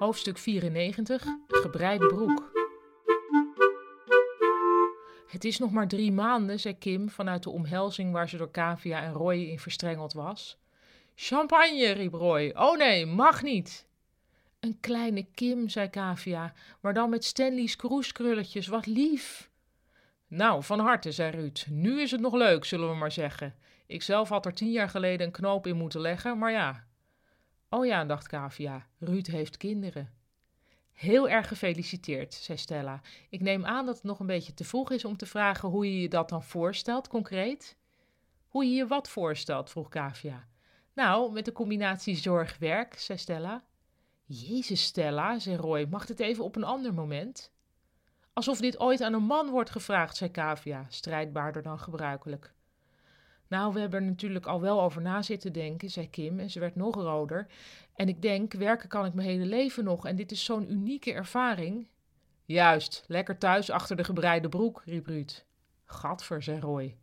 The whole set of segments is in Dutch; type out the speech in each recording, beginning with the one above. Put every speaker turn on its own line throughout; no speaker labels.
Hoofdstuk 94, gebreide broek. Het is nog maar drie maanden, zei Kim vanuit de omhelzing waar ze door Kavia en Roy in verstrengeld was. Champagne, riep Roy. Oh nee, mag niet. Een kleine Kim, zei Kavia, maar dan met Stanley's kroeskrulletjes, wat lief. Nou, van harte, zei Ruud. Nu is het nog leuk, zullen we maar zeggen. Ik zelf had er tien jaar geleden een knoop in moeten leggen, maar ja. Oh ja, dacht Kavia, Ruud heeft kinderen. Heel erg gefeliciteerd, zei Stella. Ik neem aan dat het nog een beetje te vroeg is om te vragen hoe je je dat dan voorstelt, concreet. Hoe je je wat voorstelt, vroeg Kavia. Nou, met de combinatie zorg-werk, zei Stella. Jezus, Stella, zei Roy, mag het even op een ander moment? Alsof dit ooit aan een man wordt gevraagd, zei Kavia, strijdbaarder dan gebruikelijk. Nou, we hebben er natuurlijk al wel over na zitten denken, zei Kim en ze werd nog roder. En ik denk, werken kan ik mijn hele leven nog en dit is zo'n unieke ervaring. Juist, lekker thuis achter de gebreide broek, riep Ruud. Gadver, zei Roy.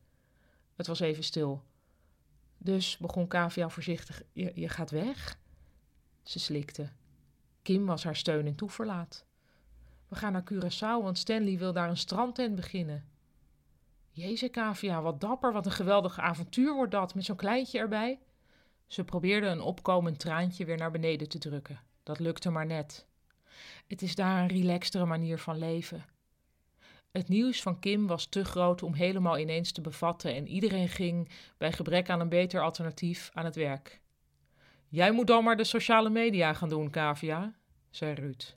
Het was even stil. Dus begon Kavia voorzichtig, je, je gaat weg? Ze slikte. Kim was haar steun en toeverlaat. We gaan naar Curaçao, want Stanley wil daar een strandtent beginnen. Jezus, Kavia, wat dapper, wat een geweldig avontuur wordt dat, met zo'n kleintje erbij. Ze probeerde een opkomend traantje weer naar beneden te drukken. Dat lukte maar net. Het is daar een relaxtere manier van leven. Het nieuws van Kim was te groot om helemaal ineens te bevatten en iedereen ging, bij gebrek aan een beter alternatief, aan het werk. Jij moet dan maar de sociale media gaan doen, Kavia, zei Ruud.